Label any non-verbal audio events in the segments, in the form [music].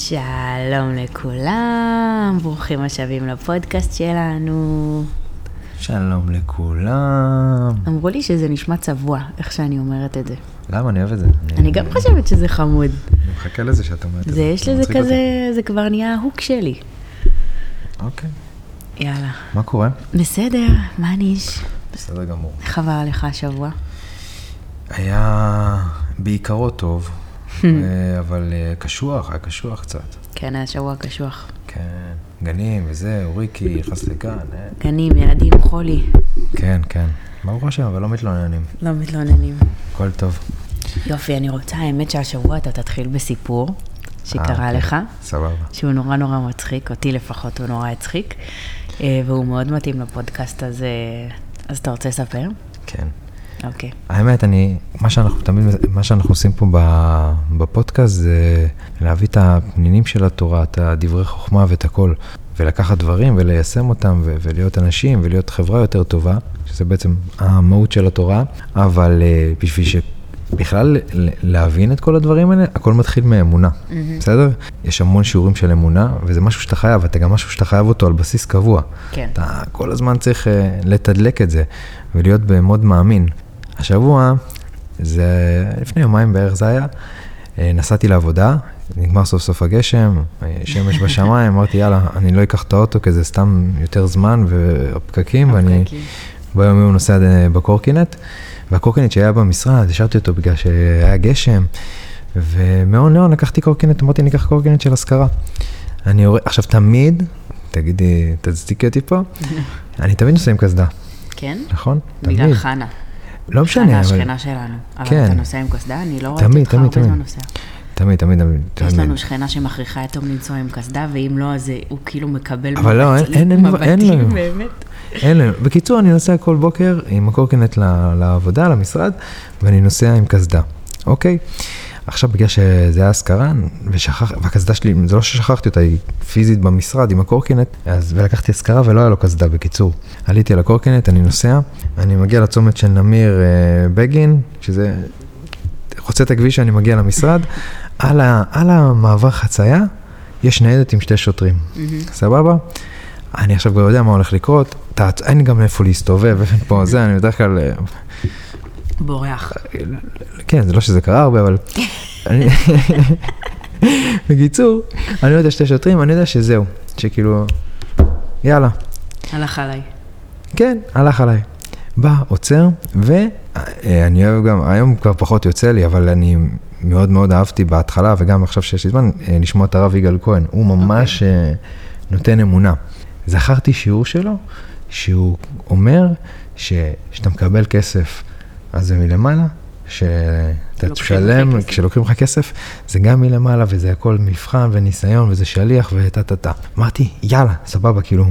שלום לכולם, ברוכים השבים לפודקאסט שלנו. שלום לכולם. אמרו לי שזה נשמע צבוע, איך שאני אומרת את זה. למה? אני אוהב את זה. אני גם חושבת שזה חמוד. אני מחכה לזה שאת אומרת את זה. יש זה לזה. כזה, זה כבר נהיה ההוק שלי. אוקיי. יאללה. מה קורה? בסדר, מה ניש? בסדר גמור. איך עבר עליך השבוע? היה בעיקרו טוב, אבל אה, קשוח, היה קשוח קצת. כן, היה שבוע קשוח. כן, גנים וזה, אוריקי נכנס לגן. אה. גנים, ילדים, חולי. כן, כן. ברוך השם, אבל לא מתלוננים. לא מתלוננים. הכל טוב. יופי, אני רוצה, האמת שהשבוע אתה תתחיל בסיפור שקרה אוקיי. לך. סבבה. שהוא נורא נורא מצחיק, אותי לפחות הוא נורא הצחיק, אה, והוא מאוד מתאים לפודקאסט הזה, אז אתה רוצה לספר? כן. אוקיי. האמת, אני, מה שאנחנו תמיד, מה שאנחנו עושים פה בפודקאסט זה להביא את הפנינים של התורה, את הדברי חוכמה ואת הכל, ולקחת דברים וליישם אותם ו- ולהיות אנשים ולהיות חברה יותר טובה, שזה בעצם המהות של התורה, אבל אה, בשביל שבכלל ל- להבין את כל הדברים האלה, הכל מתחיל מאמונה, בסדר? יש המון שיעורים של אמונה, וזה משהו שאתה חייב, אתה גם משהו שאתה חייב אותו על בסיס קבוע. כן. אתה כל הזמן צריך אה, לתדלק את זה ולהיות במוד מאמין. השבוע, זה לפני יומיים בערך זה היה, אה, נסעתי לעבודה, נגמר סוף סוף הגשם, אה, שמש [laughs] בשמיים, אמרתי יאללה, אני לא אקח את האוטו כי זה סתם יותר זמן והפקקים, ואני. ביום יום נוסע אה, בקורקינט, והקורקינט שהיה במשרד, השארתי אותו בגלל שהיה גשם, ומהון להון לקחתי קורקינט, אמרתי ניקח קורקינט של השכרה. אני יורד, עכשיו תמיד, תגידי, תצדיקי אותי פה, [laughs] אני תמיד נוסע עם קסדה, כן? נכון? בגלל תמיד. חנה. לא משנה, אבל... השכנה שלנו. אבל כן. אתה נוסע עם קסדה? אני לא תמיד, אותך הרבה. זמן נוסע. תמיד, תמיד, תמיד. יש תמיד. לנו שכנה שמכריחה את תום לנסוע עם קסדה, ואם לא, אז הוא כאילו מקבל אבל לא, אין- אין- אין- אין מבטים, לנו. באמת. אין לנו. בקיצור, אני נוסע כל בוקר עם הקורקינט לעבודה, למשרד, ואני נוסע עם קסדה, אוקיי? עכשיו, בגלל שזה היה השכרה, ושכח, והקסדה שלי, זה לא ששכחתי אותה, היא פיזית במשרד עם הקורקינט, אז, ולקחתי השכרה ולא היה לו קסדה, בקיצור. עליתי על הקורקינט, אני נוסע, אני מגיע לצומת של נמיר אה, בגין, שזה חוצה את הכביש, אני מגיע למשרד, על, ה, על המעבר חצייה, יש ניידת עם שתי שוטרים, סבבה? אני עכשיו כבר יודע מה הולך לקרות, תעצ... אין גם איפה להסתובב, אין פה זה, אני בדרך כלל, אה, בורח. כן, זה לא שזה קרה הרבה, אבל... [laughs] בקיצור, אני יודע שתי שוטרים, אני יודע שזהו, שכאילו, יאללה, הלך עליי. כן, הלך עליי. בא, עוצר, ואני אוהב גם, היום כבר פחות יוצא לי, אבל אני מאוד מאוד אהבתי בהתחלה, וגם עכשיו שיש לי זמן, אה, לשמוע את הרב יגאל כהן. הוא ממש אה, נותן אמונה. זכרתי שיעור שלו, שהוא אומר שכשאתה מקבל כסף, אז זה מלמעלה, שאתה תשלם. כשלוקחים לך כסף, זה גם מלמעלה, וזה הכל מבחן וניסיון, וזה שליח וטה טה טה. אמרתי, יאללה, סבבה, כאילו,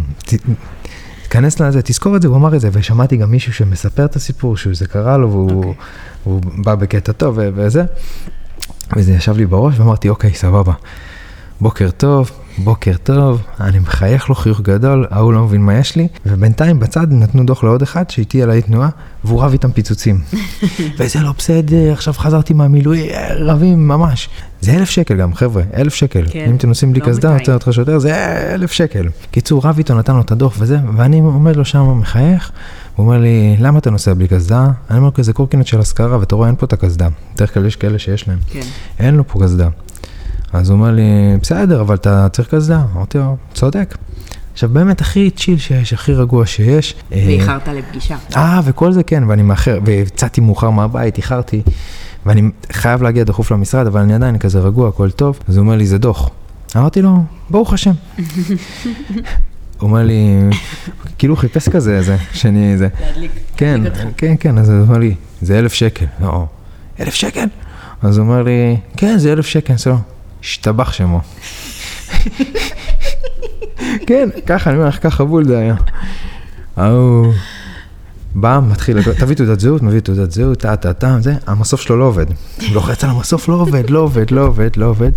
תיכנס לזה, תזכור את זה, הוא אמר את זה, ושמעתי גם מישהו שמספר את הסיפור, שזה קרה לו, והוא אוקיי. הוא בא בקטע טוב וזה, וזה ישב לי בראש, ואמרתי, אוקיי, סבבה. בוקר טוב, בוקר טוב, אני מחייך לו חיוך גדול, ההוא לא מבין מה יש לי, ובינתיים בצד נתנו דוח לעוד אחד שאיתי עליי תנועה, והוא רב איתם פיצוצים. [laughs] וזה לא בסדר, עכשיו חזרתי מהמילואים, אה, רבים ממש. זה אלף שקל גם, חבר'ה, אלף שקל. כן, אם אתם נוסעים בלי לא קסדה, 200. עוצר אותך שוטר, זה אלף שקל. קיצור, רב איתו נתן לו את הדוח וזה, ואני עומד לו שם מחייך, הוא אומר לי, למה אתה נוסע בלי קסדה? אני אומר לו, זה קורקינט של השכרה, ואתה רואה, אין פה את הקסדה. בדרך כלל יש כאלה שיש להם. כן. אין לו פה קסדה. אז הוא אומר לי, בסדר, אבל אתה צריך קסדה. אמרתי לו, צודק. עכשיו, באמת הכי צ'יל שיש, הכי רגוע שיש. אה, ואיחרת לפגישה. אה, וכל זה כן, ואני מאחר, ויצאתי מאוחר מהבית, איחרתי, ואני חייב להגיע דחוף למשרד, אבל אני עדיין כזה רגוע, הכל טוב. אז הוא אומר לי, זה דוח. אמרתי לו, ברוך השם. [laughs] הוא אומר לי, כאילו חיפש כזה, זה, שאני, זה. להדליק. כן. כן, כן, אז הוא אומר לי, זה אלף שקל. לא, אלף שקל? אז הוא אומר לי, כן, זה אלף שקל, בסדר. השתבח שמו. כן, ככה, אני אומר לך, ככה בול זה היה. ההוא בא, מתחיל, תביא תעודת זהות, מביא תעודת זהות, טה טה טה, זה, המסוף שלו לא עובד. הוא לוחץ על המסוף, לא עובד, לא עובד, לא עובד, לא עובד.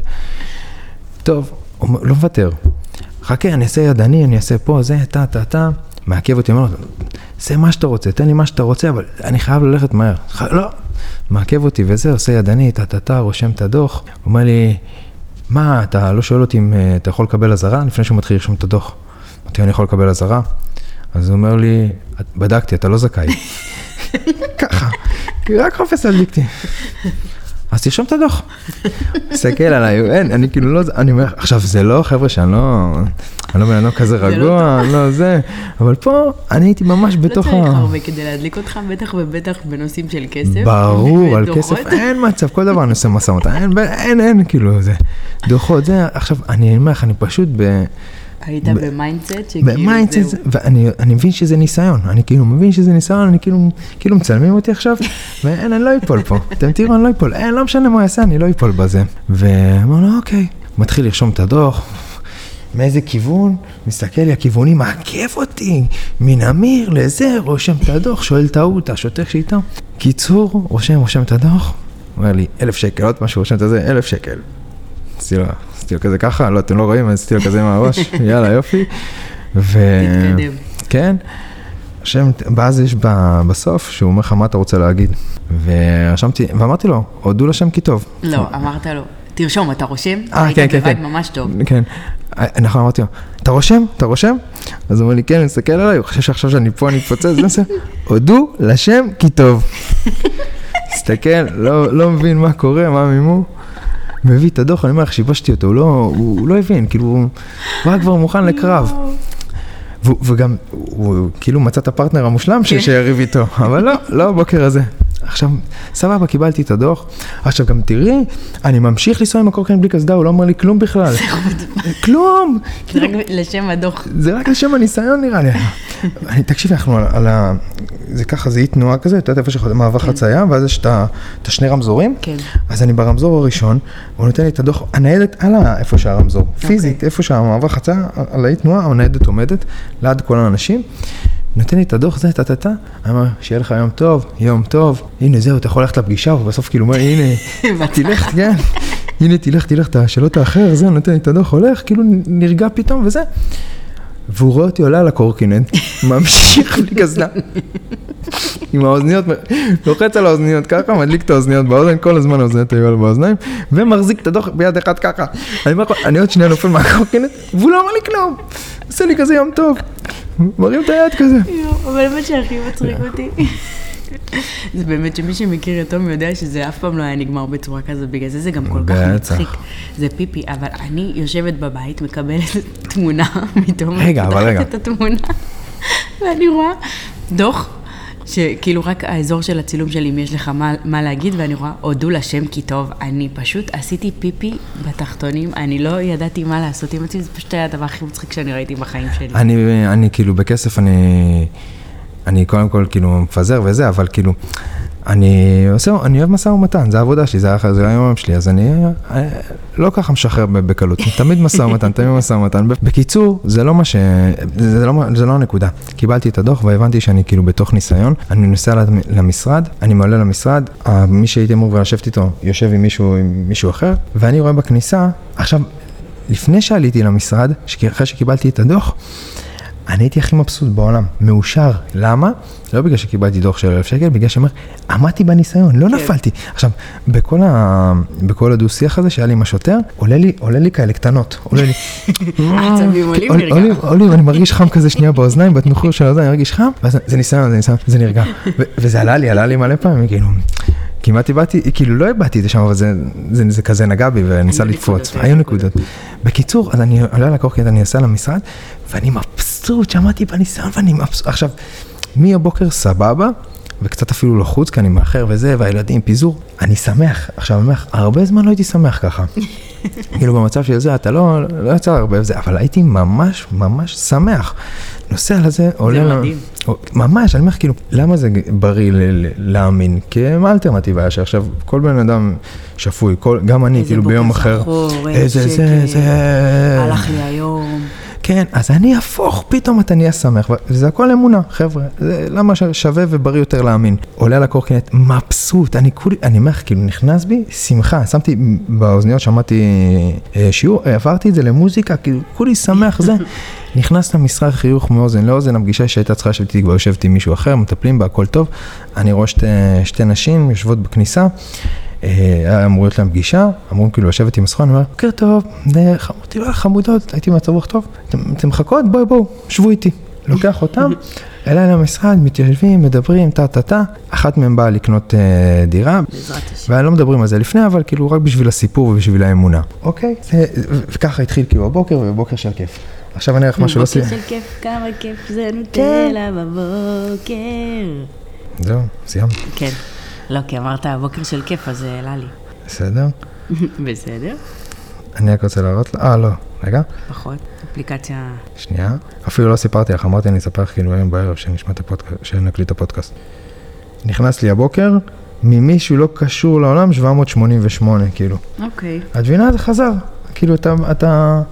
טוב, הוא לא מוותר. חכה, אני אעשה ידני, אני אעשה פה, זה, טה טה טה. מעכב אותי, אומר לו, עשה מה שאתה רוצה, תן לי מה שאתה רוצה, אבל אני חייב ללכת מהר. לא. מעכב אותי וזה, עושה ידני, טה טה טה, רושם את הדוח. אומר לי, מה, אתה לא שואל אותי אם אה, אתה יכול לקבל אזהרה לפני שהוא מתחיל לרשום את הדוח? אמרתי, אני יכול לקבל אזהרה? אז הוא אומר לי, בדקתי, אתה לא זכאי. [laughs] ככה, רק חופש להדליק אז תרשום את הדוח. תסתכל עליי, אין, אני כאילו לא, אני אומר, עכשיו זה לא, חבר'ה, שאני לא, אני לא בן אדם כזה לא רגוע, לא זה, אבל פה אני הייתי ממש בתוך ה... לא צריך הרבה כדי להדליק אותך, בטח ובטח בנושאים של כסף. ברור, על כסף, אין מצב, כל דבר אני עושה משא ומתן, אין, אין, כאילו, זה, דוחות, זה, עכשיו, אני אומר לך, אני פשוט ב... היית ב mindset שכאילו זהו. ב mindset, ואני מבין שזה ניסיון, אני כאילו מבין שזה ניסיון, אני כאילו, כאילו מצלמים אותי עכשיו, [laughs] ואין, אני לא אפול פה, אתם תראו, אני לא אפול, אין, לא משנה מה אעשה, אני לא אפול בזה. ואמר לו, אוקיי, מתחיל לרשום את הדוח, מאיזה כיוון, מסתכל לי, הכיוונים מעכב אותי, מן אמיר לזה, רושם את הדוח, שואל טעות, השוטר שאיתו. קיצור, רושם, רושם את הדוח, אומר לי, אלף שקל, עוד משהו, רושם את זה, אלף שקל. לו, עשיתי לו כזה ככה, לא, אתם לא רואים, עשיתי לו כזה מהראש, [laughs] יאללה, יופי. ו... תתקדם. כן. השם, ואז יש בסוף, שהוא אומר לך מה אתה רוצה להגיד. ורשמתי, ואמרתי לו, הודו לשם כי טוב. לא, אמרת לו, תרשום, אתה רושם? אה, כן, כן, היית כן. ממש טוב. כן. נכון, אמרתי לו, אתה רושם? אתה רושם? אז הוא אומר לי, כן, אני מסתכל עליי, הוא חושב שעכשיו שאני פה, אני אפוצץ, הודו לשם כי טוב. [laughs] מסתכל, לא, לא מבין מה קורה, מה מימו. מביא את הדוח, אני אומר לך, שיבשתי אותו, הוא לא, הוא, הוא לא הבין, כאילו, הוא היה כבר מוכן לקרב. והוא- וגם, הוא כאילו מצא את הפרטנר המושלם כן. שיריב איתו, אבל לא, לא הבוקר הזה. עכשיו, סבבה, קיבלתי את הדוח. עכשיו גם תראי, אני ממשיך לנסוע עם הקורקינט בלי קסדה, הוא לא אומר לי כלום בכלל. כלום! זה רק לשם הדוח. זה רק לשם הניסיון נראה לי. אני, תקשיבי, אנחנו על, על ה... זה ככה, זה אי תנועה כזה, את יודעת איפה שמעבר חצייה, ואז יש את השני רמזורים. כן. אז אני ברמזור הראשון, הוא נותן לי את הדוח, הניידת על איפה שהרמזור, פיזית, איפה שהמעבר חצייה, על האי תנועה, הניידת עומדת, ליד כל האנשים. נותן לי את הדוח, זה, טה-טה-טה, אומר, שיהיה לך יום טוב, יום טוב, הנה זהו, אתה יכול ללכת לפגישה, ובסוף כאילו, אומר, הנה, [laughs] תלך, כן, הנה, תלך, תלך, אתה שלא תאחר, זה, נותן לי את הדוח, הולך, כאילו נרגע פתאום, וזה. והוא רואה אותי עולה על הקורקינט, [laughs] ממשיך בלי קסדה. עם האוזניות, לוחץ על האוזניות ככה, מדליק את האוזניות באוזן, כל הזמן האוזניות היו על באוזניים, ומחזיק את הדוח ביד אחת ככה. אני אומר לך, אני עוד שנייה נופל מהקורקינט, והוא לא אמר לי כלום. עושה לי כזה יום טוב. מרים את היד כזה. אבל באמת שהכי מצחיק אותי. [laughs] זה באמת שמי שמכיר את תום יודע שזה אף פעם לא היה נגמר בצורה כזאת, בגלל זה זה גם כל כך. מצחיק. זה פיפי, אבל אני יושבת בבית, מקבלת תמונה [laughs] מתום, רגע, אבל רגע. פותחת את התמונה, ואני רואה דוח. שכאילו רק האזור של הצילום שלי, אם יש לך מה, מה להגיד, ואני רואה, הודו לשם כי טוב, אני פשוט עשיתי פיפי בתחתונים, אני לא ידעתי מה לעשות עם עצמי, זה פשוט היה הדבר הכי מצחיק שאני ראיתי בחיים שלי. אני, אני כאילו בכסף, אני, אני קודם כל כאילו מפזר וזה, אבל כאילו, אני עושה, אני אוהב משא ומתן, זה העבודה שלי, זה, ה- זה היום שלי, אז אני אה, לא ככה משחרר בקלות, תמיד משא ומתן, תמיד משא ומתן. בקיצור, זה לא מה ש... זה לא, זה לא הנקודה. קיבלתי את הדוח והבנתי שאני כאילו בתוך ניסיון, אני נוסע למ- למשרד, אני מעלה למשרד, ה- מי שהייתי אמור לשבת איתו יושב עם מישהו, עם מישהו אחר, ואני רואה בכניסה, עכשיו, לפני שעליתי למשרד, אחרי שקיבלתי את הדוח, אני הייתי הכי מבסוט בעולם, מאושר. למה? לא בגלל שקיבלתי דוח של אלף שקל, בגלל שאומר, עמדתי בניסיון, לא נפלתי. עכשיו, בכל, ה... בכל הדו-שיח הזה שהיה לי עם השוטר, עולה לי, עולה לי כאלה קטנות, עולה לי... [laughs] העצבים עולים, נרגע. עולים, אני מרגיש חם כזה שנייה באוזניים, בתמחור של האוזניים, אני מרגיש חם, ואז זה ניסיון, זה ניסיון, זה נרגע. וזה עלה לי, עלה לי מלא פעמים, כאילו, כמעט איבדתי, כאילו לא איבדתי את זה שם, אבל זה, זה, זה כזה נגע בי וניסה לקפוץ, היו נקודות. בקיצור, אז אני עולה לקורקינט, אני נוסע למשרד, ואני מבסוט, שמעתי בניסיון ואני מבסוט. עכשיו, מהבוקר סבבה, וקצת אפילו לחוץ, כי אני מאחר וזה, והילדים, פיזור, אני שמח. עכשיו, אני אומר הרבה זמן לא הייתי שמח ככה. [laughs] כאילו במצב של זה, אתה לא, לא יצא הרבה וזה, אבל הייתי ממש ממש שמח. נוסע לזה, עולה... ל- מדהים. ממש, אני אומר כאילו, למה זה בריא להאמין? כי מה האלטרנטיבה שעכשיו כל בן אדם שפוי, כל, גם אני, איזה כאילו בוקר ביום אחר, איזה איזה זה, שקט. זה... הלך לי היום. כן, אז אני אהפוך, פתאום אתה נהיה שמח, וזה הכל אמונה, חבר'ה, זה למה שווה ובריא יותר להאמין. עולה על הקורקינט, מבסוט, אני כולי, אני אומר לך, כאילו נכנס בי שמחה, שמתי באוזניות, שמעתי אה, שיעור, אה, עברתי את זה למוזיקה, כאילו כולי שמח זה. [laughs] נכנס למשרד חיוך מאוזן לאוזן, הפגישה שהייתה צריכה לשבת איתי כבר יושבת עם מישהו אחר, מטפלים בה, הכל טוב. אני רואה שתי, שתי נשים יושבות בכניסה. היה אמור להיות להם פגישה, אמורים כאילו לשבת עם הסוכן, אומר, בוקר טוב, אה, אמרתי לו, חמודות, הייתי במצב רוח טוב, אתם מחכות? בואי בואו, שבו איתי. לוקח אותם, [laughs] אליי למשרד, מתיישבים, מדברים, טה טה טה, אחת מהם באה לקנות אה, דירה, בעזרת השם. ואני לא מדברים על זה לפני, אבל כאילו רק בשביל הסיפור ובשביל האמונה, אוקיי? זה- וככה התחיל כאילו הבוקר, ובוקר של כיף. עכשיו אני אראה לך משהו לא בוקר סי... של כיף, כמה כיף זה כן. נוטלה בבוקר. זהו, סיימת, כן. לא, כי אמרת הבוקר של כיף, אז זה העלה לי. בסדר? [laughs] בסדר? אני רק רוצה להראות, אה לא, רגע, פחות. אפליקציה... שנייה, אפילו לא סיפרתי לך, אמרתי אני אספר לך כאילו היום בערב שנשמע את הפודקאסט, שנקליט את הפודקאסט. נכנס לי הבוקר, ממישהו לא קשור לעולם 788, כאילו. אוקיי. את מבינה? זה חזר, כאילו אתה, אתה,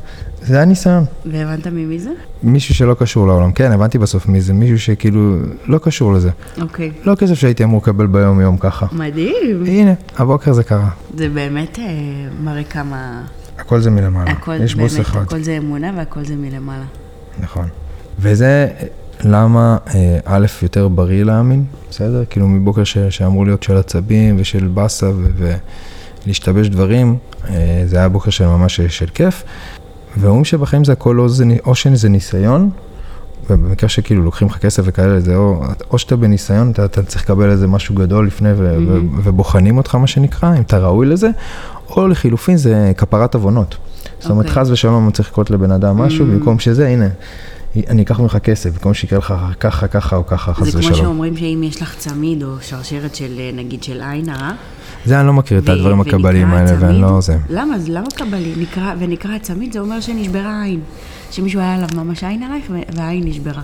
זה היה ניסיון. והבנת ממי זה? מישהו שלא קשור לעולם, כן, הבנתי בסוף מי זה, מישהו שכאילו לא קשור לזה. אוקיי. לא כסף שהייתי אמור לקבל ביום יום ככה. מדהים. הנה, הבוקר זה קרה. זה באמת אה, מראה כמה... הכל זה מלמעלה. הכל, יש בוס באמת, אחד. הכל זה אמונה והכל זה מלמעלה. נכון. וזה למה אה, א', יותר בריא להאמין, בסדר? כאילו מבוקר ש, שאמור להיות של עצבים ושל באסה ו- ולהשתבש דברים, אה, זה היה בוקר של ממש של כיף. ואומרים שבחיים זה הכל או, שזה ניסיון, ובמקרה שכאילו לוקחים לך כסף וכאלה, זה או, או שאתה בניסיון, אתה, אתה צריך לקבל איזה משהו גדול לפני ו, ו, ובוחנים אותך, מה שנקרא, אם אתה ראוי לזה, או לחילופין זה כפרת עוונות. זאת אומרת, אוקיי. חס ושלום צריך לקרות לבן אדם משהו, במקום שזה, הנה, אני אקח ממך כסף, במקום שיקרה לך ככה, ככה או ככה, חס זה כמו ושלום. שאומרים שאם יש לך צמיד או שרשרת של, אה, נגיד, של עין הרע, זה אני לא מכיר את הדברים הקבליים האלה, ואני לא זה. למה? זה למה קבלי? נקרא, ונקרא הצמיד, זה אומר שנשברה עין. שמישהו היה עליו ממש עין עלייך והעין נשברה.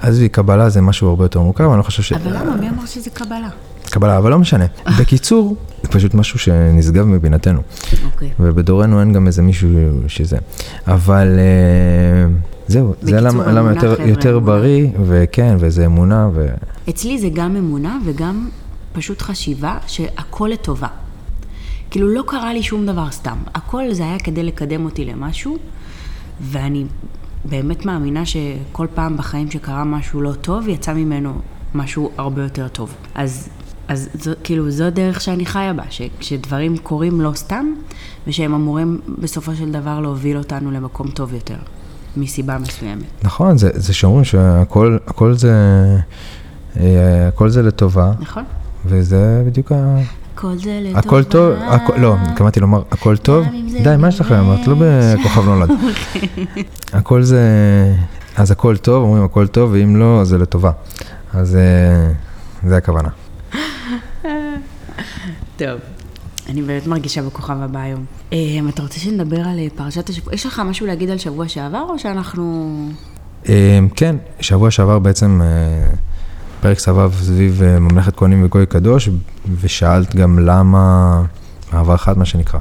עזבי, קבלה זה משהו הרבה יותר מורכב, אני לא חושב ש... אבל למה? מי אמר שזה קבלה? קבלה, אבל לא משנה. בקיצור, זה פשוט משהו שנשגב מבינתנו. אוקיי. ובדורנו אין גם איזה מישהו שזה. אבל אה, זהו, זה למה, יותר, יותר. בריא, וכן, וזה אמונה, ו... אצלי זה גם אמונה וגם פשוט חשיבה שהכל לטובה. כאילו לא קרה לי שום דבר סתם. הכל זה היה כדי לקדם אותי למשהו, ואני באמת מאמינה שכל פעם בחיים שקרה משהו לא טוב, יצא ממנו משהו הרבה יותר טוב. אז, אז זו, כאילו זו דרך שאני חיה בה, ש, שדברים קורים לא סתם, ושהם אמורים בסופו של דבר להוביל אותנו למקום טוב יותר, מסיבה מסוימת. נכון, זה, זה שאומרים שהכל הכל זה, אה, הכל זה לטובה, נכון? וזה בדיוק ה... הכל זה לטובה. הכל טוב, לא, התכוונתי לומר הכל טוב, די, מה יש לכם? נראה את לא בכוכב נולד. [laughs] הכל זה, אז הכל טוב, אומרים הכל טוב, ואם לא, אז זה לטובה. אז אה, זה הכוונה. טוב. אני באמת מרגישה בכוכב הבא היום. אה, אתה רוצה שנדבר על אה, פרשת השבוע? יש לך משהו להגיד על שבוע שעבר, או שאנחנו... אה, כן, שבוע שעבר בעצם פרק סבב סביב ממלכת כהנים וגוי קדוש, ושאלת גם למה, מעבר חד מה שנקרא,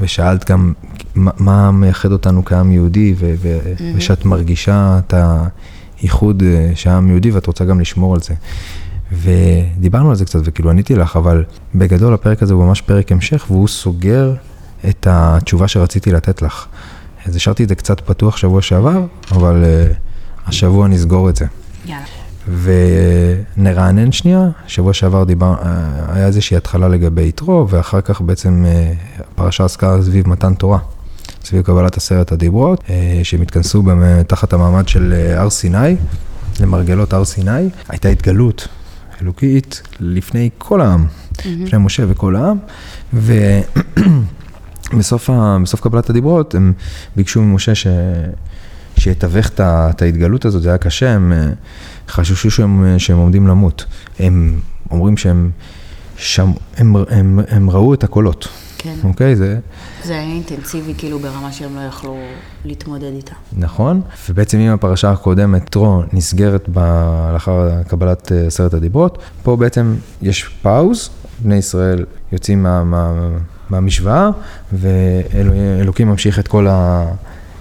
ושאלת גם מה, מייחד אותנו כעם יהודי, ו, ו, ושאת מרגישה את הייחוד אה, שהעם יהודי, ואת רוצה גם לשמור על זה. ודיברנו על זה קצת, וכאילו עניתי לך, אבל בגדול הפרק הזה הוא ממש פרק המשך, והוא סוגר את התשובה שרציתי לתת לך. אז השארתי את זה קצת פתוח שבוע שעבר, אבל uh, השבוע נסגור את זה. יאללה. ונרענן שנייה, שבוע שעבר דיבר, uh, היה איזושהי התחלה לגבי יתרו, ואחר כך בעצם uh, הפרשה עסקה סביב מתן תורה, סביב קבלת עשרת הדיברות, שהם התכנסו תחת המעמד של הר סיני, למרגלות הר סיני. הייתה התגלות אלוקית לפני כל העם, לפני משה וכל העם, ובסוף [clears throat] ה, קבלת הדיברות הם ביקשו ממשה ש... שיתווך את ההתגלות הזאת, זה היה קשה, הם אה, חששו שהם, אה, שהם עומדים למות. הם אומרים שהם שם, הם, הם, הם ראו את הקולות, כן. אוקיי? זה זה היה אינטנסיבי, כאילו, ברמה שהם לא יכלו להתמודד איתה. נכון, ובעצם אם הפרשה הקודמת, טרו, נסגרת ב- לאחר קבלת אה, עשרת הדיברות, פה בעצם יש פאוז, בני ישראל יוצאים מה, מה, מהמשוואה, ואלוקים ממשיך את כל, ה,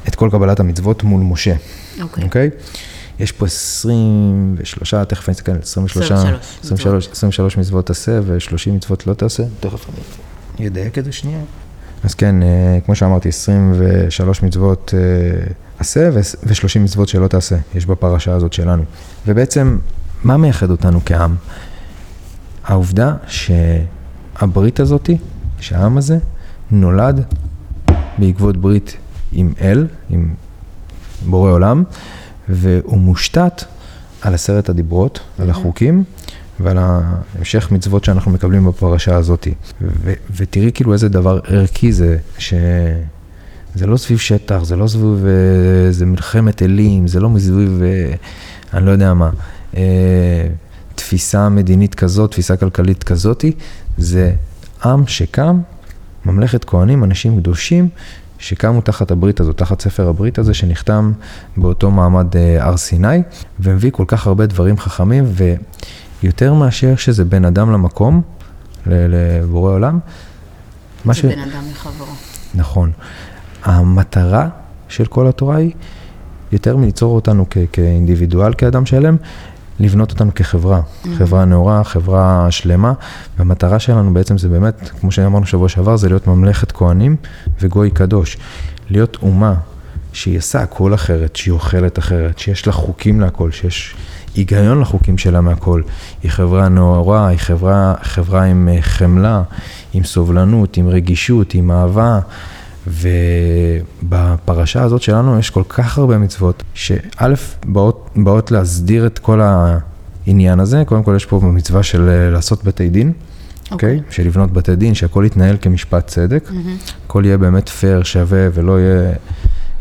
את כל קבלת המצוות מול משה, אוקיי. אוקיי? יש פה 23, תכף אני אסתכל, 23, 23 23, 23 מצוות תעשה ו-30 מצוות לא תעשה, תכף אני אדייק את זה שנייה. אז כן, אה, כמו שאמרתי, 23 מצוות אה, עשה ו-30 מצוות שלא תעשה, יש בפרשה הזאת שלנו. ובעצם, מה מייחד אותנו כעם? העובדה שהברית הזאתי שהעם הזה נולד בעקבות ברית עם אל, עם בורא עולם, והוא מושתת על עשרת הדיברות, על החוקים. ועל ההמשך מצוות שאנחנו מקבלים בפרשה הזאת. ו- ותראי כאילו איזה דבר ערכי זה, שזה לא סביב שטח, זה לא סביב איזה מלחמת אלים, זה לא מסביב, אה, אני לא יודע מה, אה, תפיסה מדינית כזאת, תפיסה כלכלית כזאתי, זה עם שקם, ממלכת כהנים, אנשים קדושים, שקמו תחת הברית הזאת, תחת ספר הברית הזה, שנחתם באותו מעמד אה, הר סיני, והביא כל כך הרבה דברים חכמים, ויותר מאשר שזה בין אדם למקום, לבורא עולם. זה ש... בין אדם לחברו. נכון. המטרה של כל התורה היא יותר מליצור אותנו כ- כאינדיבידואל, כאדם שלם, לבנות אותנו כחברה, mm-hmm. חברה נאורה, חברה שלמה, והמטרה שלנו בעצם זה באמת, כמו שאמרנו שבוע שעבר, זה להיות ממלכת כהנים וגוי קדוש. להיות אומה שהיא עושה הכל אחרת, שהיא אוכלת אחרת, שיש לה חוקים להכל, שיש היגיון לחוקים שלה מהכל. היא חברה נאורה, היא חברה, חברה עם אה, חמלה, עם סובלנות, עם רגישות, עם אהבה. ובפרשה הזאת שלנו יש כל כך הרבה מצוות, שא', באות, באות להסדיר את כל העניין הזה. קודם כל יש פה מצווה של אה, לעשות בתי דין, אוקיי? Okay. Okay? של לבנות בתי דין, שהכל יתנהל כמשפט צדק, mm-hmm. הכל יהיה באמת פייר, שווה, ולא יהיה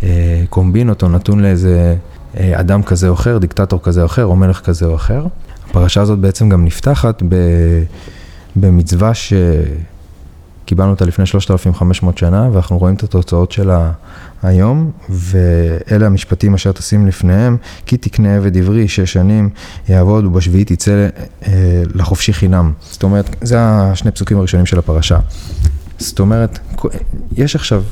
אה, קומבינות או נתון לאיזה אדם כזה או אחר, דיקטטור כזה או אחר, או מלך כזה או אחר. הפרשה הזאת בעצם גם נפתחת ב, במצווה ש... קיבלנו אותה לפני 3,500 שנה, ואנחנו רואים את התוצאות שלה היום, ואלה המשפטים אשר תשים לפניהם, כי תקנה עבד עברי שש שנים יעבוד, ובשביעית יצא אה, לחופשי חינם. זאת אומרת, זה השני פסוקים הראשונים של הפרשה. זאת אומרת, יש עכשיו,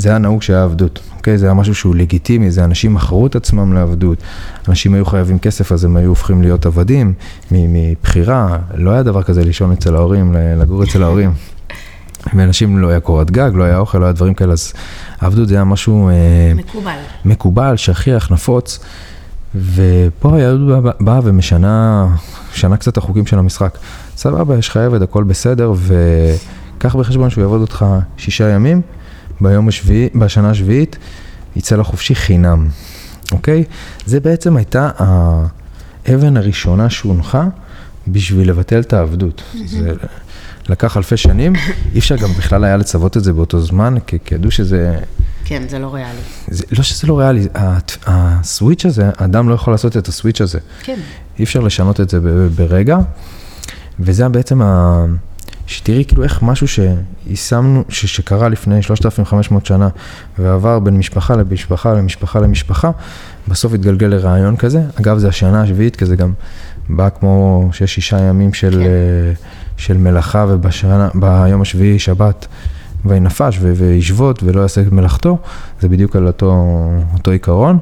זה היה נהוג שהיה עבדות, אוקיי? זה היה משהו שהוא לגיטימי, זה אנשים מכרו את עצמם לעבדות, אנשים היו חייבים כסף, אז הם היו הופכים להיות עבדים מבחירה, לא היה דבר כזה לישון אצל ההורים, לגור אצל ההורים. [laughs] ואנשים לא היה קורת גג, לא היה אוכל, לא היה דברים כאלה, אז עבדות זה היה משהו... אה, מקובל. מקובל, שכיח, נפוץ. ופה היהדות באה ומשנה, משנה קצת החוקים של המשחק. סבבה, יש לך עבד, הכל בסדר, וקח בחשבון שהוא יעבוד אותך שישה ימים, ביום השביעי, בשנה השביעית, יצא לחופשי חינם, אוקיי? זה בעצם הייתה האבן הראשונה שהונחה בשביל לבטל את העבדות. זה, לקח אלפי שנים, אי אפשר גם בכלל היה לצוות את זה באותו זמן, כי ידעו שזה... כן, זה לא ריאלי. זה, לא שזה לא ריאלי, הסוויץ' הזה, אדם לא יכול לעשות את הסוויץ' הזה. כן. אי אפשר לשנות את זה ברגע, וזה בעצם ה... שתראי כאילו איך משהו שיישמנו, ש, שקרה לפני 3,500 שנה ועבר בין משפחה למשפחה למשפחה למשפחה, בסוף התגלגל לרעיון כזה. אגב, זה השנה השביעית, כי זה גם בא כמו שיש שישה ימים של... כן. Uh, של מלאכה וביום השביעי שבת וינפש וישבות ולא יעשה את מלאכתו, זה בדיוק על אותו, אותו עיקרון.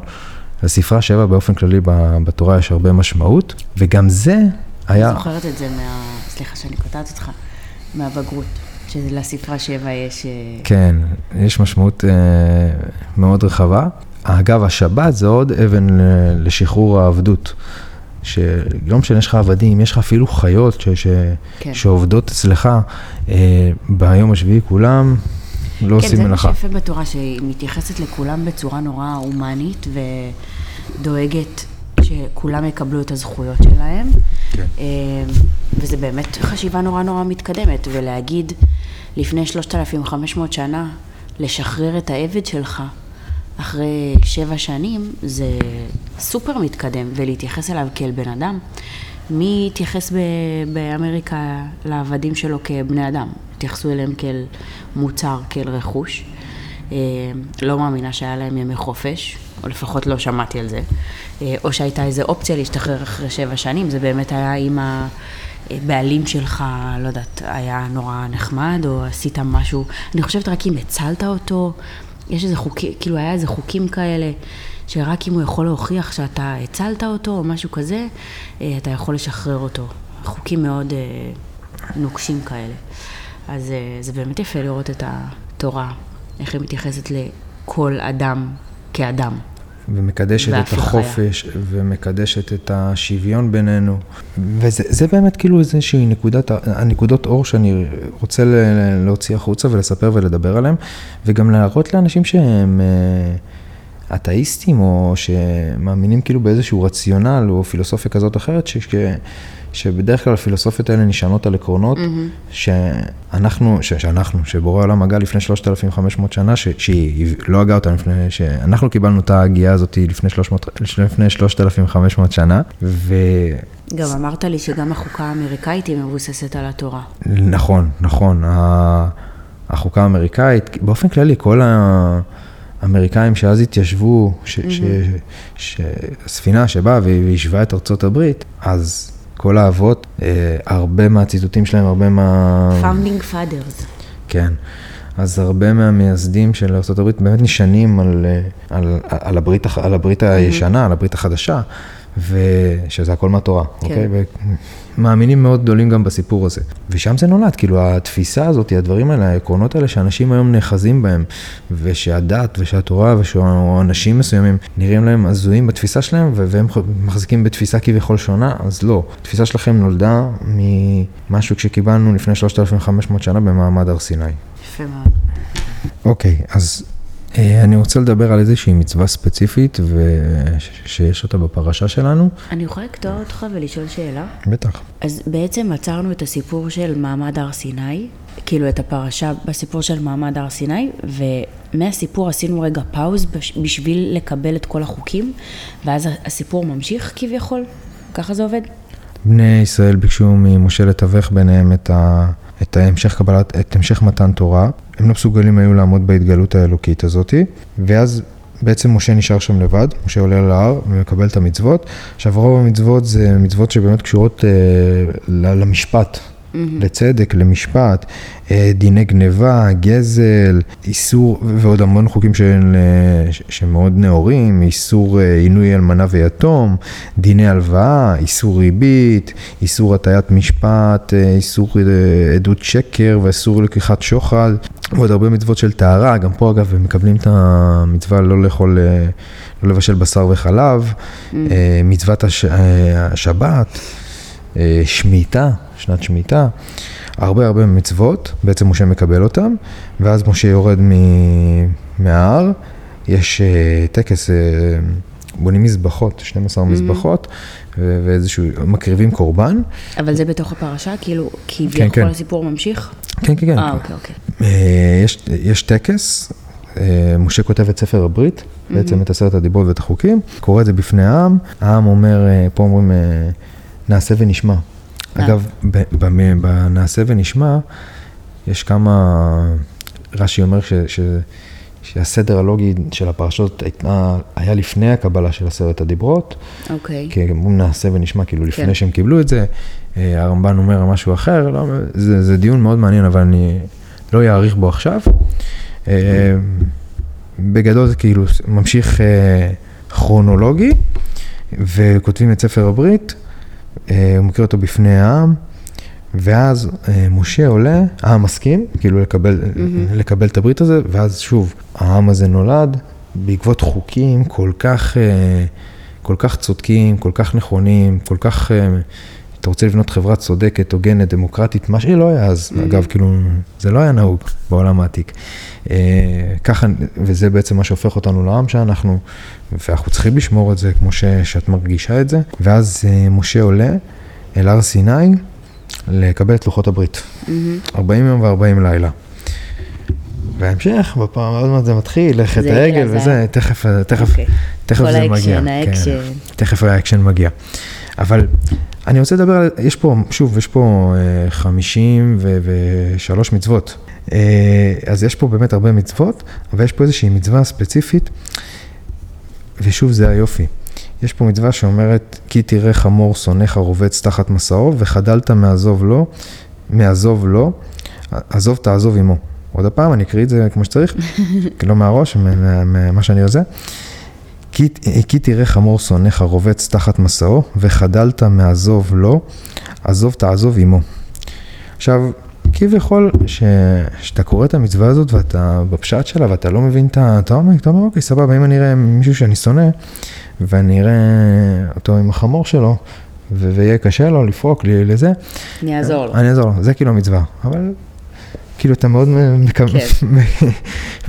לספרה שבע באופן כללי בתורה יש הרבה משמעות, וגם זה היה... אני זוכרת את זה מה... סליחה שאני קוטעת אותך, מהבגרות. שלספרה שבע יש... אה, כן, יש משמעות אה, מאוד רחבה. אגב, השבת זה עוד אבן לשחרור העבדות. שלא משנה, יש לך עבדים, יש לך אפילו חיות ש, ש, כן. שעובדות אצלך אה, ביום השביעי, כולם לא כן, עושים מלאכה. כן, זה מה שיפה בתורה, שהיא מתייחסת לכולם בצורה נורא הומנית ודואגת שכולם יקבלו את הזכויות שלהם. כן. אה, וזה באמת חשיבה נורא נורא מתקדמת, ולהגיד לפני 3,500 שנה, לשחרר את העבד שלך. אחרי שבע שנים זה סופר מתקדם, ולהתייחס אליו כאל בן אדם. מי התייחס באמריקה לעבדים שלו כבני אדם? התייחסו אליהם כאל מוצר, כאל רכוש. אה, לא מאמינה שהיה להם ימי חופש, או לפחות לא שמעתי על זה. אה, או שהייתה איזו אופציה להשתחרר אחרי שבע שנים, זה באמת היה אם הבעלים שלך, לא יודעת, היה נורא נחמד, או עשית משהו, אני חושבת רק אם הצלת אותו, יש איזה חוקים, כאילו היה איזה חוקים כאלה, שרק אם הוא יכול להוכיח שאתה הצלת אותו או משהו כזה, אה, אתה יכול לשחרר אותו. חוקים מאוד אה, נוקשים כאלה. אז זה באמת יפה לראות את התורה, איך היא מתייחסת לכל אדם כאדם. ומקדשת את החופש, ומקדשת את השוויון בינינו. וזה זה באמת כאילו איזושהי נקודת, הנקודות אור שאני רוצה להוציא החוצה ולספר ולדבר עליהם, וגם להראות לאנשים שהם אה, אתאיסטים, או שמאמינים כאילו באיזשהו רציונל, או פילוסופיה כזאת או אחרת, ש... ש- שבדרך כלל הפילוסופיות האלה נשענות על עקרונות, שאנחנו, ש, שאנחנו, שבורא העולם הגה לפני 3,500 שנה, ש, שהיא לא הגה אותנו לפני, שאנחנו קיבלנו את ההגייה הזאת לפני, 300, לפני 3,500 שנה, גם אמרת לי שגם החוקה האמריקאית היא מבוססת על התורה. נכון, ה- החוקה האמריקאית, באופן כללי, כל האמריקאים שאז התיישבו, ש, ש, ש, הספינה שבאה ויישבה את ארצות הברית, אז כל האבות, אה, הרבה מהציטוטים שלהם, הרבה מה... Founding Fathers. כן. אז הרבה מהמייסדים של ארה"ב באמת נשענים על, אה, על, על, הברית, על הברית הישנה, על הברית החדשה, ושזה הכל מהתורה, כן. אוקיי? ומאמינים מאוד גדולים גם בסיפור הזה. ושם זה נולד, כאילו התפיסה הזאת, הדברים האלה, העקרונות האלה שאנשים היום נאחזים בהם, ושהדת ושהתורה ושאנשים מסוימים נראים להם הזויים בתפיסה שלהם, והם מחזיקים בתפיסה כביכול שונה, אז לא. התפיסה שלכם נולדה ממשהו שקיבלנו לפני 3,500 שנה במעמד הר סיני. יפה מאוד. אוקיי, אז אני רוצה לדבר על איזושהי מצווה ספציפית ושיש אותה בפרשה שלנו. אני יכולה לקטוע אותך ולשאול שאלה? בטח. אז בעצם עצרנו את הסיפור של מעמד הר סיני, כאילו את הפרשה בסיפור של מעמד הר סיני, ומהסיפור עשינו רגע פאוז בש- בשביל לקבל את כל החוקים, ואז הסיפור ממשיך כביכול? ככה זה עובד? בני ישראל ביקשו ממשה לתווך ביניהם את, ה, את המשך קבלת, את המשך מתן תורה. הם לא מסוגלים היו לעמוד בהתגלות האלוקית הזאתי, ואז בעצם משה נשאר שם לבד, משה עולה על ההר ומקבל את המצוות. עכשיו רוב המצוות זה מצוות שבאמת קשורות אה, למשפט. לצדק, למשפט, אה, דיני גניבה, גזל, איסור, ועוד המון חוקים של, אה, ש- שמאוד נאורים, איסור אה, עינוי אלמנה ויתום, דיני הלוואה, איסור ריבית, איסור הטיית משפט, איסור עדות שקר ואיסור לקיחת שוחד, ועוד הרבה מצוות של טהרה, גם פה אגב הם מקבלים את המצווה לא לאכול, לא לבשל בשר וחלב, אה, מצוות הש, השבת. שמיטה, שנת שמיטה, הרבה הרבה מצוות, בעצם משה מקבל אותם, ואז משה יורד מ- מההר, יש אה, טקס, אה, בונים מזבחות, 12 מזבחות, ו- ואיזשהו, מקריבים קורבן. אבל זה בתוך הפרשה? כאילו, כן, כביכול כן. הסיפור ממשיך? כן, כן, כן. אה, אוקיי, אוקיי. אה, יש, יש טקס, משה כותב את ספר הברית, בעצם את עשרת הדיברות ואת החוקים, קורא את זה בפני העם, העם אומר, פה אומרים, נעשה ונשמע. אה. אגב, בנעשה ונשמע, יש כמה, רש"י אומר ש, ש, שהסדר הלוגי של הפרשות הייתה, היה לפני הקבלה של עשרת הדיברות, אוקיי. כי הם אומרים נעשה ונשמע, כאילו לפני כן. שהם קיבלו את זה, אה, הרמב"ן אומר משהו אחר, לא, זה, זה דיון מאוד מעניין, אבל אני לא אאריך בו עכשיו. אה, בגדול זה כאילו ממשיך אה, כרונולוגי, וכותבים את ספר הברית, הוא מקריא אותו בפני העם, ואז אה, משה עולה, העם מסכים, כאילו לקבל, לקבל את הברית הזה, ואז שוב, העם הזה נולד בעקבות חוקים כל כך, אה, כל כך צודקים, כל כך נכונים, כל כך, אה, אתה רוצה לבנות חברה צודקת, הוגנת, דמוקרטית, מה שלא היה אז, אגב, כאילו, זה לא היה נהוג בעולם העתיק. אה, ככה, וזה בעצם מה שהופך אותנו לעם שאנחנו, ואנחנו צריכים לשמור את זה כמו ש, שאת מרגישה את זה. ואז אה, משה עולה אל הר סיני לקבל את לוחות הברית. 40 יום ו-40 לילה. וההמשך, בפעם, עוד מעט זה מתחיל, חטא העגל וזה, זה- תכף, תכף, אוקיי. תכף זה האקשן, מגיע. האקשן. כן, תכף האקשן מגיע. אבל אני רוצה לדבר על, יש פה, שוב, יש פה אה, 53 מצוות. אה, אז יש פה באמת הרבה מצוות, אבל יש פה איזושהי מצווה ספציפית, ושוב, זה היופי. יש פה מצווה שאומרת, כי תראה חמור שונאך רובץ תחת משאו, וחדלת מעזוב לו, מעזוב לו, עזוב תעזוב עמו. עוד הפעם, אני אקריא את זה כמו שצריך, [laughs] לא מהראש, מה- מה- ממה שאני עושה. כי, תראה חמור שונאיך רובץ תחת מסעו, וחדלת מעזוב לו, עזוב תעזוב עמו. עכשיו, כביכול, ש- שאתה קורא את המצווה הזאת ואתה בפשט שלה ואתה לא מבין את ה... אתה אומר, אתה אומר, אוקיי, סבבה, אם אני אראה מישהו שאני שונא, ואני אראה אותו עם החמור שלו, ויהיה קשה לו לפרוק לי לזה, אני אעזור לו. אני אעזור לו, זה כאילו המצווה. אבל כאילו אתה מאוד מכמת- כן.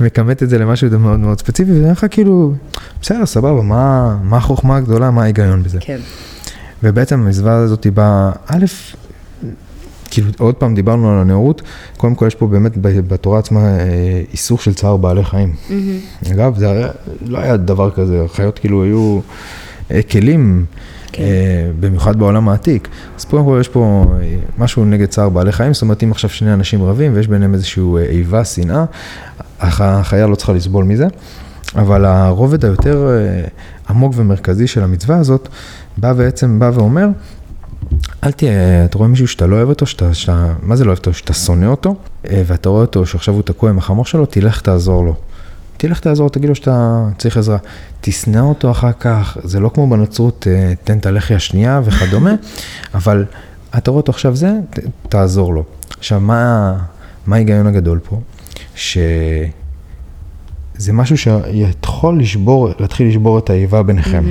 [laughs] את זה למשהו מאוד מאוד ספציפי, וזה לך כאילו, בסדר, סבבה, מה, מה החוכמה הגדולה, מה ההיגיון בזה? כן. ובעצם המצווה הזאת באה, א', כאילו עוד פעם דיברנו על הנאורות, קודם כל יש פה באמת בתורה עצמה אה, איסור של צער בעלי חיים. אגב, זה לא היה דבר כזה, החיות כאילו היו אה, כלים, כן. אה, במיוחד בעולם העתיק. אז קודם כל יש פה אה, משהו נגד צער בעלי חיים, זאת אומרת אם עכשיו שני אנשים רבים ויש ביניהם איזושהי אה, איבה, שנאה, הח- החיה לא צריכה לסבול מזה. אבל הרובד היותר עמוק ומרכזי של המצווה הזאת, בא בעצם, בא ואומר, אל תהיה, אתה רואה מישהו שאתה לא אוהב אותו, שאתה, שאתה, מה זה לא אוהב אותו? שאתה שונא אותו, ואתה רואה אותו שעכשיו הוא תקוע עם החמור שלו, תלך תעזור לו. תלך תעזור, תגיד לו שאתה צריך עזרה. תשנא אותו אחר כך, זה לא כמו בנצרות, אה, תן את הלחי השנייה וכדומה, [laughs] אבל אתה רואה אותו עכשיו זה, ת, תעזור לו. עכשיו, מה, מה ההיגיון הגדול פה? שזה משהו שיכול לשבור, להתחיל לשבור את האיבה ביניכם,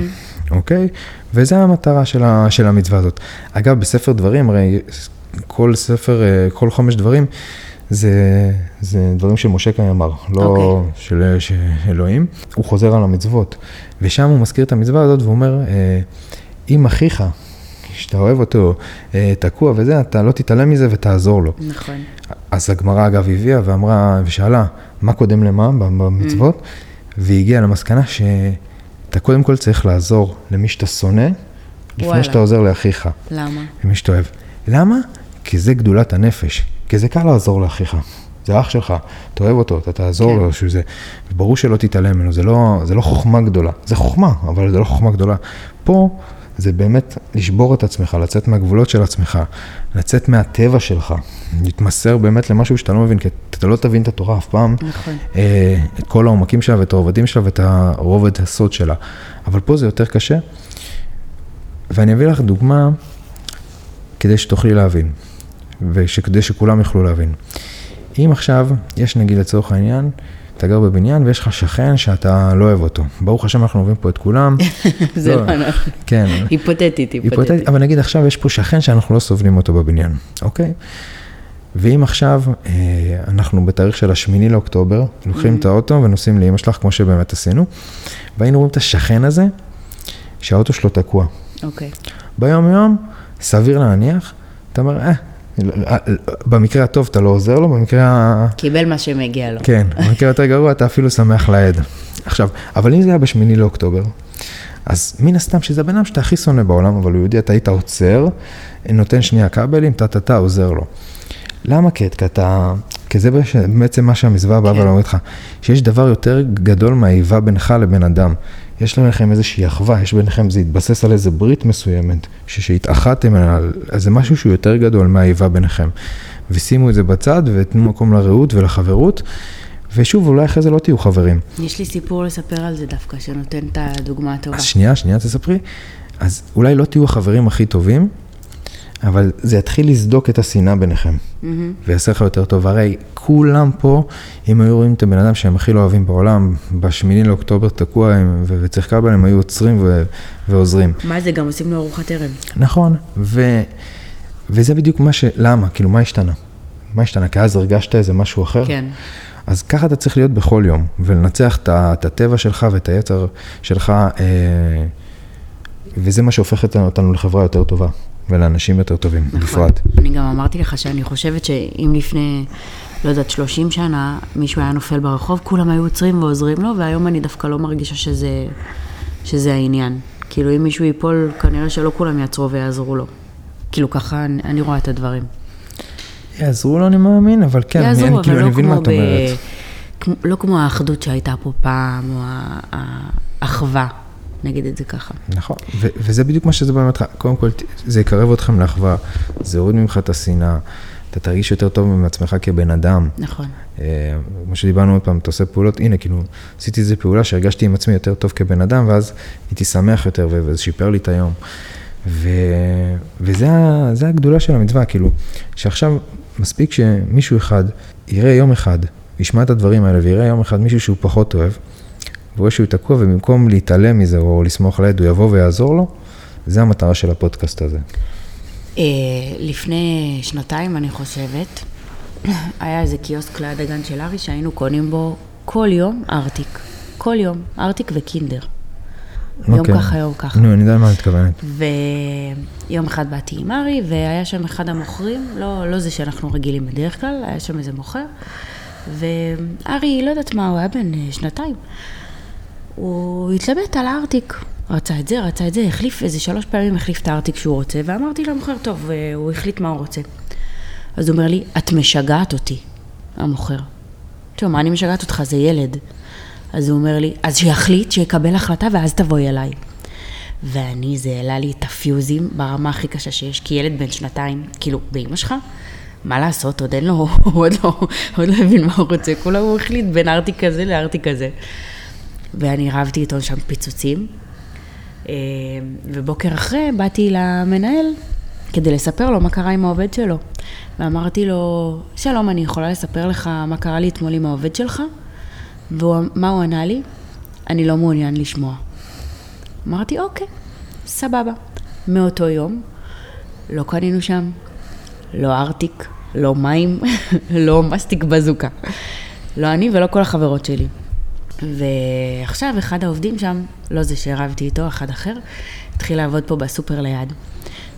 אוקיי? וזה המטרה של, ה, של המצווה הזאת. אגב, בספר דברים, הרי כל ספר, אה, כל חומש דברים, זה, זה דברים שמשה כאן אמר, לא אוקיי. של, של אלוהים. הוא חוזר על המצוות, ושם הוא מזכיר את המצווה הזאת ואומר, אה, אם אחיך, שאתה אוהב אותו, אה, תקוע וזה, אתה לא תתעלם מזה ותעזור לו. נכון. אז הגמרא אגב הביאה ואמרה ושאלה, מה קודם למה במצוות? והיא הגיעה למסקנה שאתה קודם כל צריך לעזור למי שאתה שונא, לפני וואלה. שאתה עוזר לאחיך, למה? למי שאתה אוהב. למה? כי זה גדולת הנפש, כי זה קל לעזור לאחיך. זה אח שלך, אתה אוהב אותו, אתה תעזור כן. לו, שזה, ברור שלא תתעלם ממנו, זה לא, זה לא חוכמה גדולה, זה חוכמה, אבל זה לא חוכמה גדולה. פה זה באמת לשבור את עצמך, לצאת מהגבולות של עצמך, לצאת מהטבע שלך, להתמסר באמת למשהו שאתה לא מבין, כי אתה לא תבין את התורה אף פעם, נכון. אה, את כל העומקים שלה ואת הרובדים שלה ואת הרובד הסוד שלה. אבל פה זה יותר קשה, ואני אביא לך דוגמה כדי שתוכלי להבין, וכדי שכולם יוכלו להבין. אם עכשיו, יש נגיד לצורך העניין, אתה גר בבניין ויש לך שכן שאתה לא אוהב אותו. ברוך השם אנחנו אוהבים פה את כולם. [laughs] זה לא נכון. כן. היפותטית, היפותטית. אבל נגיד עכשיו יש פה שכן שאנחנו לא סובלים אותו בבניין, אוקיי? ואם עכשיו אה, אנחנו בתאריך של השמיני לאוקטובר, לוקחים את האוטו ונוסעים לאמא שלך, כמו שבאמת עשינו, והיינו רואים את השכן הזה, שהאוטו שלו תקוע. אוקיי. ביום יום, סביר להניח, אתה אומר, לא- אה, במקרה הטוב אתה לא עוזר לו, במקרה ה... קיבל מה שמגיע לו. כן, [laughs] במקרה יותר גרוע אתה אפילו שמח לאיד. עכשיו, אבל אם זה היה בשמיני לאוקטובר, אז מן הסתם שזה הבן אדם שאתה הכי שונא בעולם, אבל הוא יהודי, אתה היית עוצר, נותן שנייה כבלים, טה-טה-טה, עוזר לו. למה כי כי אתה, כי זה בעצם מה שהמזווה באה כן. ואומרת לך, שיש דבר יותר גדול מהאיבה בינך לבין אדם. יש ביניכם איזושהי אחווה, יש ביניכם, זה התבסס על איזה ברית מסוימת, שהתאחדתם על, אז זה משהו שהוא יותר גדול מהאיבה ביניכם. ושימו את זה בצד ותנו מקום לרעות ולחברות, ושוב, אולי אחרי זה לא תהיו חברים. יש לי סיפור לספר על זה דווקא, שנותן את הדוגמה הטובה. אז שנייה, שנייה, תספרי. אז אולי לא תהיו החברים הכי טובים, אבל זה יתחיל לסדוק את השנאה ביניכם, מהמם. ויעשה לך יותר טוב. הרי כולם פה, אם היו רואים את הבן אדם שהם הכי לא אוהבים בעולם, בשמיני לאוקטובר תקוע הם, ו- וצריך קבל, הם היו עוצרים ו- ועוזרים. מה זה, גם עושים לו ארוחת ערב. נכון, ו... וזה בדיוק מה ש... למה? כאילו, מה השתנה? מה השתנה? כי אז הרגשת איזה משהו אחר? כן. אז ככה אתה צריך להיות בכל יום, ולנצח את הטבע שלך ואת היצר שלך, אה, וזה מה שהופך אותנו לחברה יותר טובה, ולאנשים יותר טובים, נכון. בפרט. אני גם אמרתי לך שאני חושבת שאם לפני, לא יודעת, 30 שנה, מישהו היה נופל ברחוב, כולם היו עוצרים ועוזרים לו, והיום אני דווקא לא מרגישה שזה, שזה העניין. כאילו, אם מישהו ייפול, כנראה שלא כולם יעצרו ויעזרו לו. כאילו, ככה אני, אני רואה את הדברים. יעזרו לו, אני מאמין, אבל כן, יעזרו, אני, אבל כאילו, לא אני מבין מה כמו את אומרת. כמו- לא כמו האחדות שהייתה פה פעם, או האחווה, נגיד את זה ככה. נכון, ו- וזה בדיוק מה שזה באמת, קודם כל, זה יקרב אתכם לאחווה, זה יוריד ממך את השנאה, אתה תרגיש יותר טוב עם עצמך כבן אדם. נכון. אה, כמו שדיברנו עוד פעם, אתה עושה פעולות, הנה, כאילו, עשיתי איזה פעולה שהרגשתי עם עצמי יותר טוב כבן אדם, ואז הייתי שמח יותר, וזה שיפר לי את היום. ו... וזה הגדולה של המצווה, כאילו, שעכשיו מספיק שמישהו אחד יראה יום אחד, ישמע את הדברים האלה ויראה יום אחד מישהו שהוא פחות אוהב, ורואה שהוא תקוע, ובמקום להתעלם מזה או לסמוך על הוא יבוא ויעזור לו, זה המטרה של הפודקאסט הזה. אה, לפני שנתיים, אני חושבת, [clears throat] היה איזה קיוסק ליד הגן של ארי שהיינו קונים בו כל יום ארטיק. כל יום, ארטיק וקינדר. יום אוקיי. ככה, יום ככה. נו, אני יודע למה את מתכוונת. ויום אחד באתי עם ארי, והיה שם אחד המוכרים, לא, לא זה שאנחנו רגילים בדרך כלל, היה שם איזה מוכר, וארי, לא יודעת מה, הוא היה בן אה, שנתיים. הוא התלבט על הארטיק, רצה את זה, רצה את זה, החליף איזה שלוש פעמים, החליף את הארטיק שהוא רוצה, ואמרתי למוכר, טוב, אה, הוא החליט מה הוא רוצה. אז הוא אומר לי, את משגעת אותי, המוכר. טוב, מה אני משגעת אותך? זה ילד. אז הוא אומר לי, אז שיחליט, שיקבל החלטה ואז תבואי אליי. ואני, זה העלה לי את הפיוזים ברמה הכי קשה שיש, כי ילד בן שנתיים, כאילו, באמא שלך, מה לעשות, עוד אין לו, הוא [laughs] עוד לא, עוד לא הבין מה הוא רוצה, כולה הוא החליט בין ארטיק כזה לארטיק כזה. ואני רבתי איתו שם פיצוצים, אה, ובוקר אחרי באתי למנהל כדי לספר לו מה קרה עם העובד שלו. ואמרתי לו, שלום, אני יכולה לספר לך מה קרה לי אתמול עם העובד שלך? ומה הוא ענה לי? אני לא מעוניין לשמוע. אמרתי, אוקיי, סבבה. מאותו יום לא קנינו שם לא ארטיק, לא מים, [laughs] לא מסטיק בזוקה. לא אני ולא כל החברות שלי. ועכשיו אחד העובדים שם, לא זה שרבתי איתו, אחד אחר, התחיל לעבוד פה בסופר ליד.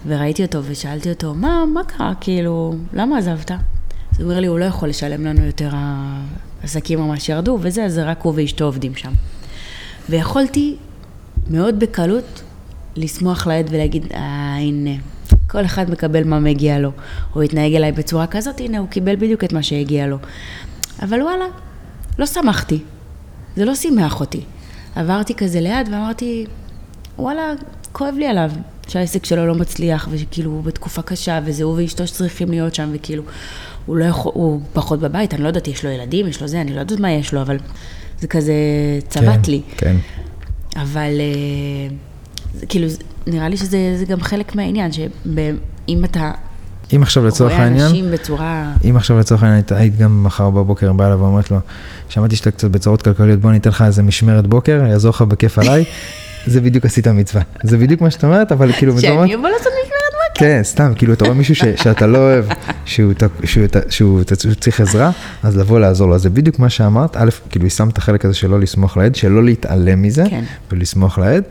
וראיתי אותו ושאלתי אותו, מה, מה קרה? כאילו, למה עזבת? אז הוא אומר לי, הוא לא יכול לשלם לנו יותר, העסקים ממש ירדו וזה, אז רק הוא ואשתו עובדים שם. ויכולתי מאוד בקלות לשמוח לעד ולהגיד, אה, הנה, כל אחד מקבל מה מגיע לו. הוא התנהג אליי בצורה כזאת, הנה, הוא קיבל בדיוק את מה שהגיע לו. אבל וואלה, לא שמחתי. זה לא שימח אותי. עברתי כזה ליד ואמרתי, וואלה, כואב לי עליו שהעסק שלו לא מצליח, וכאילו הוא בתקופה קשה, וזה הוא ואשתו שצריכים להיות שם, וכאילו, הוא לא יכול, הוא פחות בבית, אני לא יודעת, יש לו ילדים, יש לו זה, אני לא יודעת מה יש לו, אבל זה כזה צבט כן, לי. כן. אבל אה, כאילו, נראה לי שזה זה גם חלק מהעניין, שאם אתה אם עכשיו לצורך העניין, אנשים בצורה... אם עכשיו לצורך העניין היית- גם מחר בבוקר באה אליו ואומרת לו, שמעתי שאתה קצת בצרות כלכליות, בוא ניתן לך איזה משמרת בוקר, יעזור לך בכיף עליי, [laughs] זה בדיוק עשית מצווה. זה בדיוק מה שאת אומרת, אבל כאילו, שאני אבוא לעשות משמרת בוקר. כן, סתם, כאילו, אתה רואה מישהו שאתה לא אוהב, שהוא, צריך עזרה, אז לבוא לעזור לו. אז זה בדיוק מה שאמרת, א', כאילו, שמת את החלק הזה של לא לסמוך לעד, שלא להתעלם מזה, כן. ולסמוך לעד,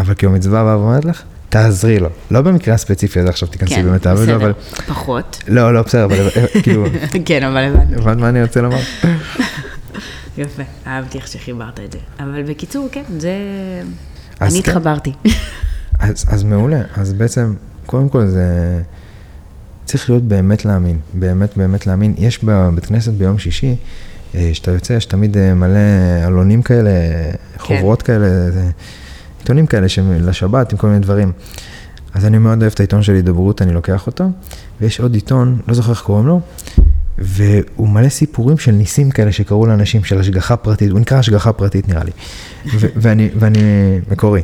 אבל כאילו, המצווה באה ואומרת לך, תעזרי לו. לא במקרה הספציפי הזה, עכשיו תיכנסי כן, באמת, בסדר, אבל... פחות. לא, לא, בסדר, אבל אה, כאילו, [laughs] כן, אבל הבנתי. הבנת מה אני רוצה לומר? [laughs] יפה, אהבתי איך שחיברת את זה. אבל בקיצור, כן, זה... אני כן. התחברתי. [laughs] אז, אז מעולה, אז בעצם, קודם כל זה צריך להיות באמת להאמין, באמת באמת להאמין. יש בבית כנסת ביום שישי, אה, כשאתה יוצא, יש תמיד אה, מלא עלונים כאלה, חוברות כאלה, זה, עיתונים כאלה לשבת עם כל מיני דברים. אז אני מאוד אוהב את העיתון של הידברות, אני לוקח אותו, ויש עוד עיתון, לא זוכר איך קוראים לו, והוא מלא סיפורים של ניסים כאלה שקרו לאנשים, של השגחה פרטית, הוא נקרא השגחה פרטית נראה לי, ו- [laughs] ואני, ואני מקורי.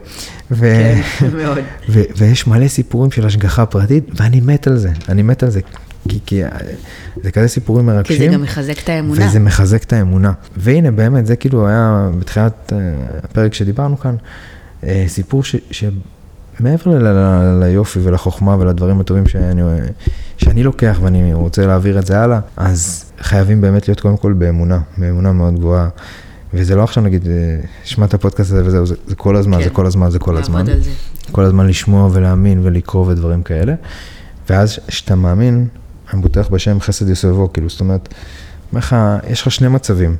ו- כן, [laughs] מאוד. ו- ויש מלא סיפורים של השגחה פרטית, ואני מת על זה, אני מת על זה, כי, כי זה כזה סיפורים כי מרגשים. זה גם מחזק את האמונה. וזה מחזק את האמונה. והנה, באמת, זה כאילו היה בתחילת אה, הפרק שדיברנו כאן, אה, סיפור ש... שמעבר ל- ל- ליופי ולחוכמה ולדברים הטובים שאני, שאני לוקח ואני רוצה להעביר את זה הלאה, אז חייבים באמת להיות קודם כל באמונה, באמונה מאוד גבוהה. וזה לא עכשיו נגיד, אה, שמע את הפודקאסט הזה וזהו, זה, זה כל הזמן, כן. זה כל הזמן, זה כל הזמן. כל הזמן לשמוע ולהאמין ולקרוא ודברים כאלה. ואז כשאתה מאמין, אני בוטח בשם חסד יסובו, כאילו, זאת אומרת, אומר לך, יש לך שני מצבים.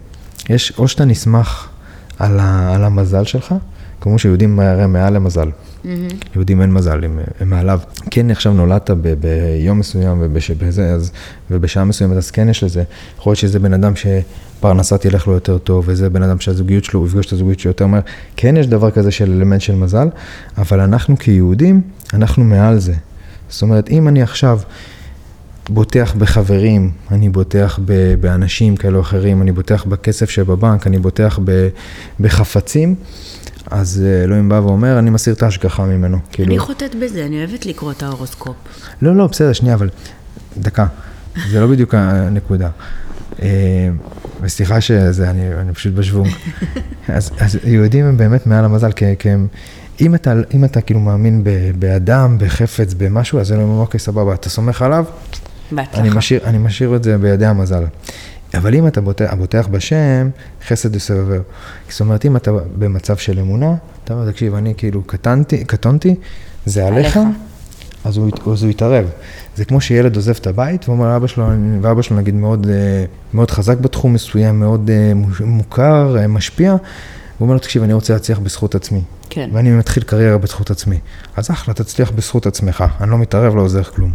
יש, או שאתה נסמך על, ה, על המזל שלך, כמו שיהודים הרי מעל למזל. מהמם. יהודים אין מזל, הם, הם מעליו. כן, עכשיו נולדת ב, ביום מסוים ובזה, אז, ובשעה מסוימת, אז כן יש לזה. יכול להיות שזה בן אדם שפרנסה תלך לו יותר טוב, וזה בן אדם שהזוגיות שלו, הוא יפגוש את הזוגיות שלו יותר מהר. כן יש דבר כזה של אלמנט של מזל, אבל אנחנו כיהודים, אנחנו מעל זה. זאת אומרת, אם אני עכשיו בוטח בחברים, אני בוטח ב- באנשים כאלו או אחרים, אני בוטח בכסף שבבנק, אני בוטח ב- בחפצים, אז אה, אלוהים בא ואומר, אני מסיר את ההשגחה ממנו. כאילו, אני חוטאת בזה, אני אוהבת לקרוא את ההורוסקופ. לא, לא, בסדר, שנייה, אבל דקה. זה לא בדיוק הנקודה. אה, וסליחה שזה, אני, אני פשוט בשוונג. [laughs] אז, אז יהודים הם באמת מעל המזל, כי, כי הם, אם אתה, אם אתה כאילו מאמין ב, באדם, בחפץ, במשהו, אז הם אומרים, אוקיי, סבבה, אתה סומך עליו, אני משאיר, אני משאיר את זה בידי המזל. אבל אם אתה בוטח, בוטח בשם, חסד וסבבר. זאת אומרת, אם אתה במצב של אמונה, אתה אומר, תקשיב, אני כאילו קטנתי, קטונתי, זה עליך, אז הוא, אז הוא יתערב. זה כמו שילד עוזב את הבית, ואומר, אבא שלו, ואבא שלו נגיד מאוד, אה, מאוד חזק בתחום מסוים, מאוד אה, מוכר, אה, משפיע, הוא אומר לו, תקשיב, אני רוצה להצליח בזכות עצמי. כן. ואני מתחיל קריירה בזכות עצמי. אז אחלה, תצליח בזכות עצמך, אני לא מתערב, לא עוזר כלום.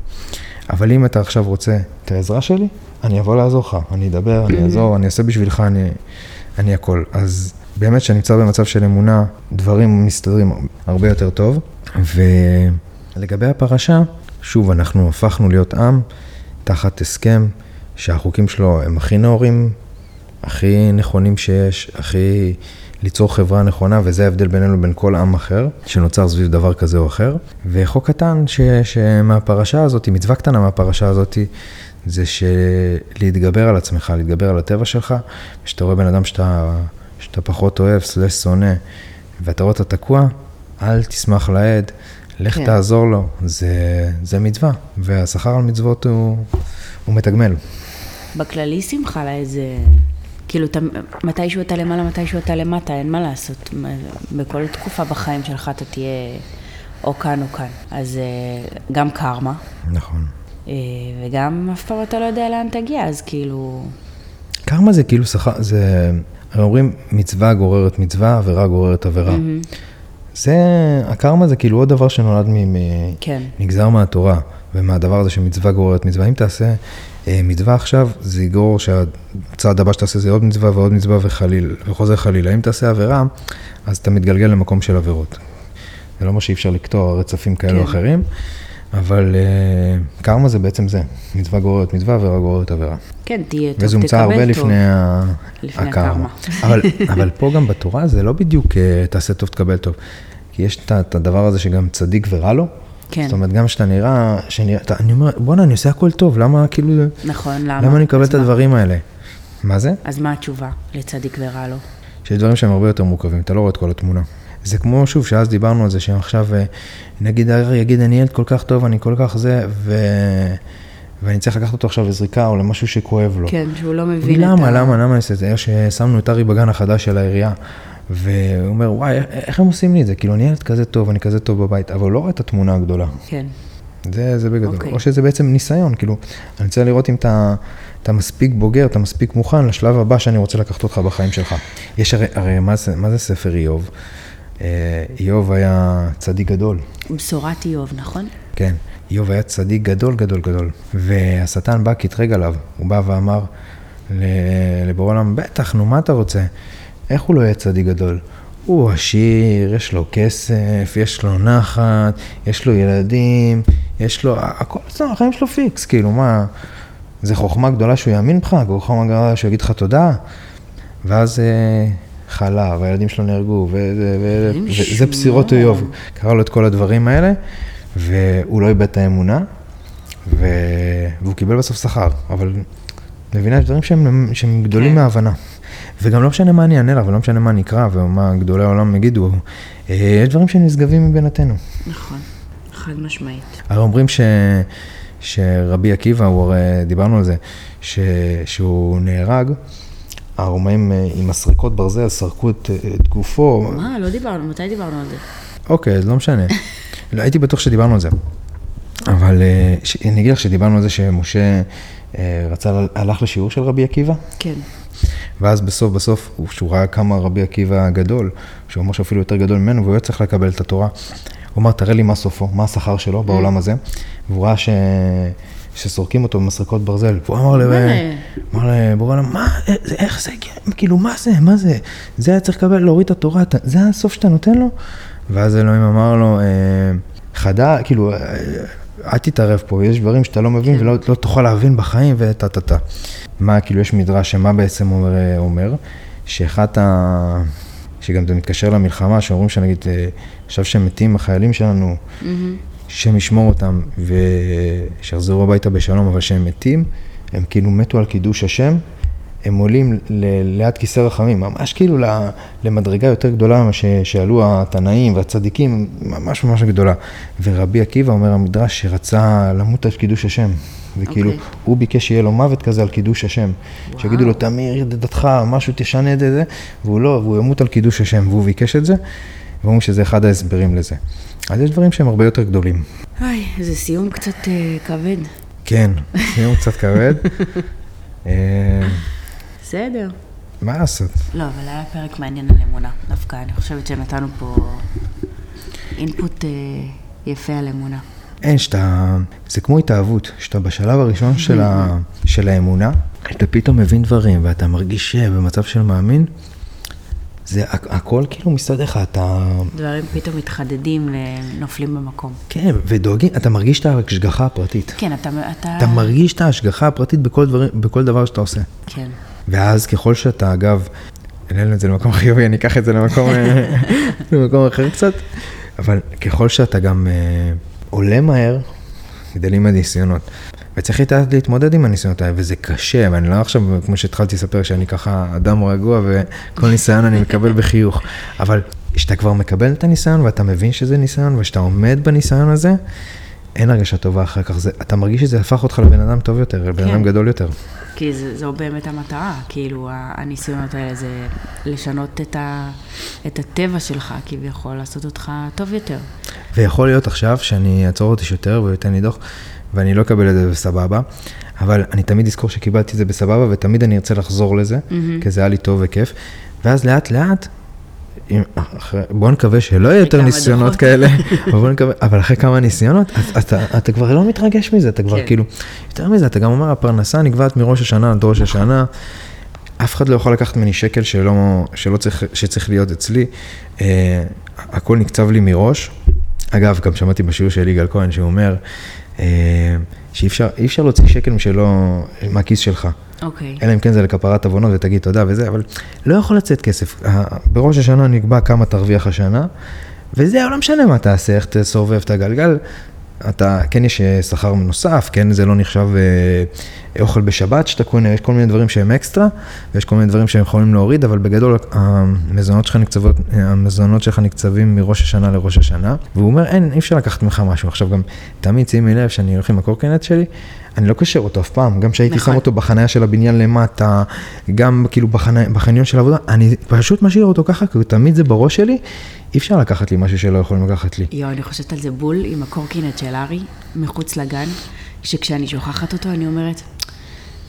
אבל אם אתה עכשיו רוצה את העזרה שלי, אני אבוא לעזור לך, אני אדבר, אני אעזור, אני אעשה בשבילך, אני, אני הכל. אז באמת, כשאני נמצא במצב של אמונה, דברים מסתדרים הרבה יותר טוב. ולגבי הפרשה, שוב, אנחנו הפכנו להיות עם תחת הסכם שהחוקים שלו הם הכי נאורים, הכי נכונים שיש, הכי ליצור חברה נכונה, וזה ההבדל בינינו לבין כל עם אחר, שנוצר סביב דבר כזה או אחר. וחוק קטן ש, שמהפרשה הזאת, מצווה קטנה מהפרשה הזאת, זה שלהתגבר על עצמך, להתגבר על הטבע שלך, כשאתה רואה בן אדם שאתה, שאתה פחות אוהב, סלש שונא, ואתה רואה אותו תקוע, אל תשמח לעד, לך כן. תעזור לו, זה, זה מצווה, והשכר על מצוות הוא, הוא מתגמל. בכללי שמחה לאיזה... כאילו, אתה, מתישהו אתה למעלה, מתישהו אתה למטה, אין מה לעשות. בכל תקופה בחיים שלך אתה תהיה או כאן או כאן. אז אה, גם קרמה. נכון. אה, וגם אף פעם אתה לא יודע לאן תגיע, אז כאילו... קרמה זה כאילו שכר, זה... הרי אומרים מצווה גוררת מצווה, עבירה גוררת עבירה. Mm-hmm. זה, הקרמה זה כאילו עוד דבר שנולד מ... כן. נגזר מהתורה, ומהדבר הזה שמצווה גוררת מצווה. אם תעשה מצווה עכשיו, זה יגרור שהצעד הבא שתעשה זה עוד מצווה ועוד מצווה וחליל, וחוזר חלילה. אם תעשה עבירה, אז אתה מתגלגל למקום של עבירות. זה לא אומר שאי אפשר לקטוע רצפים כאלו או כן. אחרים, אבל uh, קרמה זה בעצם זה, מצווה גוררת מצווה, עבירה גוררת עבירה. כן, תהיה טוב, תקבל טוב. וזה הומצא הרבה לפני, לפני הקרמה. אבל, [laughs] אבל פה גם בתורה זה לא בדיוק uh, תעשה טוב, תקבל טוב. כי יש את הדבר הזה שגם צדיק ורע לו. כן. זאת אומרת, גם כשאתה נראה, שנראה, אתה, אני אומר, בואנה, אני עושה הכל טוב, למה כאילו... נכון, למה? למה אני מקבל את הדברים האלה? מה זה? אז מה התשובה לצדיק ורע לו? שיש דברים שהם הרבה יותר מורכבים, אתה לא רואה את כל התמונה. זה כמו, שוב, שאז דיברנו על זה, שעכשיו, אה, נגיד, יגיד, אני ילד כל כך טוב, אני כל כך זה, ו... ואני צריך לקחת אותו עכשיו לזריקה או למשהו שכואב לו. כן, שהוא לא מבין למה, את ה... למה, למה, למה אני עושה את זה? ששמנו את ארי בגן החדש של העירייה, והוא אומר, וואי, איך הם עושים לי את זה? כאילו, אני ילד כזה טוב, אני כזה טוב בבית, אבל הוא לא רואה את התמונה הגדולה. כן. זה, זה בגדול. Okay. אוקיי. או שזה בעצם ניסיון, כאילו, אני רוצה לראות אם אתה, אתה מספיק בוגר, אתה מספיק מוכן לשלב הבא שאני רוצה לקחת אותך בחיים שלך. יש הרי, הרי מה זה, מה זה ספר איוב? אה, איוב היה צדיק גדול. בשורת איוב, נכון? כן, איוב היה צדיק גדול גדול גדול. והשטן בא, קטרג עליו, הוא בא ואמר לבורא עולם, בטח, נו, מה אתה רוצה? איך הוא לא יהיה צדיק גדול? הוא עשיר, יש לו כסף, יש לו נחת, יש לו ילדים, יש לו, הכל, בסדר, החיים שלו פיקס, כאילו, מה, זה חוכמה גדולה שהוא יאמין בך, חוכמה גדולה שהוא יגיד לך תודה, ואז אה, חלה, והילדים שלו נהרגו, וזה בסירות איוב, קרה לו את כל הדברים האלה, והוא לא איבד את האמונה, והוא קיבל בסוף שכר, אבל מבינה, יש דברים שהם, שהם גדולים כן. מההבנה. וגם לא משנה מה אני אענה לך, ולא משנה מה אני אקרא, ומה גדולי העולם יגידו, אה, יש דברים שנשגבים מבינתנו. נכון, חד משמעית. הרי אומרים ש... שרבי עקיבא, הוא הרי, דיברנו על זה, ש... שהוא נהרג, הרומאים אה, עם מסריקות ברזל סרקו את, את גופו. מה? לא דיברנו, מתי דיברנו על זה? אוקיי, אז לא משנה. לא, הייתי בטוח שדיברנו על זה. אבל אה, ש... אני אגיד לך שדיברנו על זה שמשה רצה, הלך לשיעור של רבי עקיבא. כן. ואז בסוף בסוף, כשהוא ראה כמה רבי עקיבא גדול, שהוא אמר שאפילו יותר גדול ממנו, והוא היה צריך לקבל את התורה, הוא אמר, תראה לי מה סופו, מה השכר שלו mm. בעולם הזה, והוא ראה ש... שסורקים אותו במסרקות ברזל, והוא אמר לב... אמר לבורא עולם, מה, איך זה, כאילו, מה זה, מה זה, זה היה צריך לקבל, להוריד את התורה, זה הסוף שאתה נותן לו? ואז אלוהים אמר לו, אה, חדה, כאילו, אה, אל תתערב פה, יש דברים שאתה לא מבין כן. ולא לא תוכל להבין בחיים וטה טה טה. מה, כאילו יש מדרש שמה בעצם אומר, אומר שאחת ה... שגם זה מתקשר למלחמה, שאומרים שנגיד, אה, עכשיו שהם מתים החיילים שלנו, mm-hmm. השם ישמור אותם ושיחזרו הביתה בשלום, אבל שהם מתים, הם כאילו מתו על קידוש השם, הם עולים ל- ליד כיסא רחמים, ממש כאילו למדרגה יותר גדולה ממה ש- שעלו התנאים והצדיקים, ממש ממש גדולה. ורבי עקיבא אומר המדרש שרצה למות על קידוש השם. וכאילו, אוקיי. okay. הוא ביקש שיהיה לו מוות כזה על קידוש השם. וואו. שיגידו לו, תמיר דתך, משהו תשנה את זה, והוא לא, והוא ימות על קידוש השם, והוא ביקש את זה, ואומרים שזה אחד ההסברים לזה. אז יש דברים שהם הרבה יותר גדולים. אוי, זה סיום קצת אה, כבד. כן, סיום קצת כבד. [laughs] בסדר. מה לעשות? לא, אבל היה פרק מעניין על אמונה. דווקא אני חושבת שנתנו פה אינפוט אה, יפה על אמונה. אין, שאתה, זה כמו התאהבות, שאתה בשלב הראשון של, ה, [laughs] של האמונה, אתה פתאום מבין דברים ואתה מרגיש אה, במצב של מאמין, זה הכ- הכל כאילו מסתדר לך, אתה, דברים פתאום מתחדדים ונופלים במקום. כן, ודואגים, אתה מרגיש את ההשגחה הפרטית. כן, אתה... אתה... אתה מרגיש את ההשגחה הפרטית בכל, דברים, בכל דבר שאתה עושה. כן. ואז ככל שאתה, אגב, העלינו את זה למקום חיובי, אני אקח את זה למקום, אה, [laughs] למקום אחר קצת, אבל ככל שאתה גם אה, עולה מהר, גדלים הניסיונות. וצריך לדעת להתמודד עם הניסיונות האלה, וזה קשה, ואני לא עכשיו, כמו שהתחלתי לספר, שאני ככה אדם רגוע, וכל ניסיון אני מקבל בחיוך. אבל כשאתה כבר מקבל את הניסיון, ואתה מבין שזה ניסיון, וכשאתה עומד בניסיון הזה, אין הרגשה טובה אחר כך. זה, אתה מרגיש שזה הפך אותך לבן אדם טוב יותר, לבן כן. אדם גדול יותר. כי זה, זו באמת המטרה, כאילו, הניסיונות האלה זה לשנות את, ה, את הטבע שלך, כביכול, לעשות אותך טוב יותר. ויכול להיות עכשיו שאני אעצור אותי שוטר והוא ייתן לי דוח, ואני לא אקבל את זה בסבבה, אבל אני תמיד אזכור שקיבלתי את זה בסבבה, ותמיד אני ארצה לחזור לזה, מהמם. כי זה היה לי טוב וכיף. ואז לאט לאט, בוא נקווה שלא יהיה יותר ניסיונות. כאלה, אבל, בוא נקווה, אבל אחרי כמה ניסיונות, אתה, אתה כבר לא מתרגש מזה, אתה כבר כן. כאילו, יותר מזה, אתה גם אומר, הפרנסה נקבעת מראש השנה עד ראש השנה, אף אחד לא יכול לקחת ממני שקל שלא, שלא צריך, שצריך להיות אצלי, אה, הכל נקצב לי מראש. אגב, גם שמעתי בשיעור של יגאל כהן, שהוא אומר, אה, שאי אפשר, אפשר להוציא שקל משלו, מהכיס שלך. אוקיי. אלא אם כן זה לכפרת עוונות ותגיד תודה וזה, אבל לא יכול לצאת כסף. בראש השנה נקבע כמה תרוויח השנה, וזהו, לא משנה מה תעשה, איך תסובב את הגלגל. אתה, כן יש אה, שכר נוסף, כן זה לא נחשב אה, אוכל בשבת שאתה קונה, יש כל מיני דברים שהם אקסטרה, ויש כל מיני דברים שהם יכולים להוריד, אבל בגדול המזונות שלך נקצבות, המזונות שלך נקצבים מראש השנה לראש השנה, והוא אומר, אין, אי אפשר לקחת ממך משהו. עכשיו גם, תמיד שימי לב שאני הולך עם הקורקינט שלי, אני לא קושר אותו אף פעם, גם כשהייתי נכון. שם אותו בחניה של הבניין למטה, גם כאילו בחני, בחניון של העבודה, אני פשוט משאיר אותו ככה, כי תמיד זה בראש שלי, אי אפשר לקחת לי משהו שלא יכולים לקחת לי. יואו, אני חושבת על זה בול עם הקורקינט של ארי, מחוץ לגן, שכשאני שוכחת אותו, אני אומרת,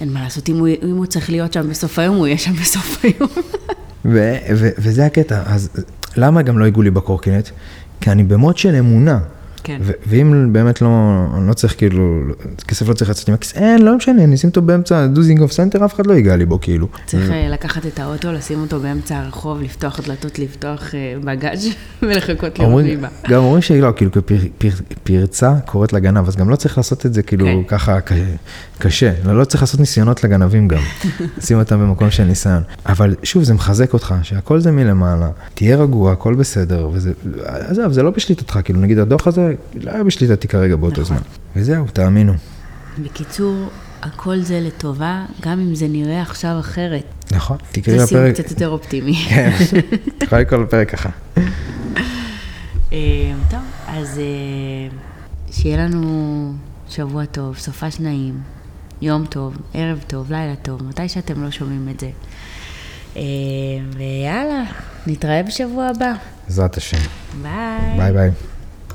אין מה לעשות, אם הוא, אם הוא צריך להיות שם בסוף היום, הוא יהיה שם בסוף היום. ו- ו- וזה הקטע, אז למה גם לא ייגעו לי בקורקינט? כי אני ב mode של אמונה. כן. ואם באמת לא, אני לא צריך כאילו, כסף לא צריך לצאת מהכיס, אין, לא משנה, אני אשים אותו באמצע דיזנגוף סנטר, אף אחד לא ייגע לי בו כאילו. צריך אה, לקחת את האוטו, לשים אותו באמצע הרחוב, לפתוח דלתות, לפתוח אה, בגאז' [laughs] ולחכות לראות מי בא. גם אומרים שלא, כאילו כפרצה קוראת לגנב, אז גם לא צריך לעשות את זה כאילו כן. ככה קשה, לא, לא צריך לעשות ניסיונות לגנבים גם, [laughs] שים אותם במקום של ניסיון. אבל שוב, זה מחזק אותך, שהכל זה מלמעלה, תהיה רגוע, הכל בסדר, וזה, עזוב, זה לא בשליטתך, כאילו נגיד הדוח הזה, לא היה בשליטתי כרגע באותו נכון. זמן. וזהו, תאמינו. בקיצור, הכל זה לטובה, גם אם זה נראה עכשיו אחרת. נכון, תקראי זה סיום לפרק, קצת יותר אופטימי. [laughs] כן, תקראי כל הפרק ככה. אה, טוב, אז אה, שיהיה לנו שבוע טוב, סופש נעים, יום טוב, ערב טוב, לילה טוב, מתי שאתם לא שומעים את זה. אה, ויאללה, נתראה בשבוע הבא. בעזרת השם. ביי. ביי ביי.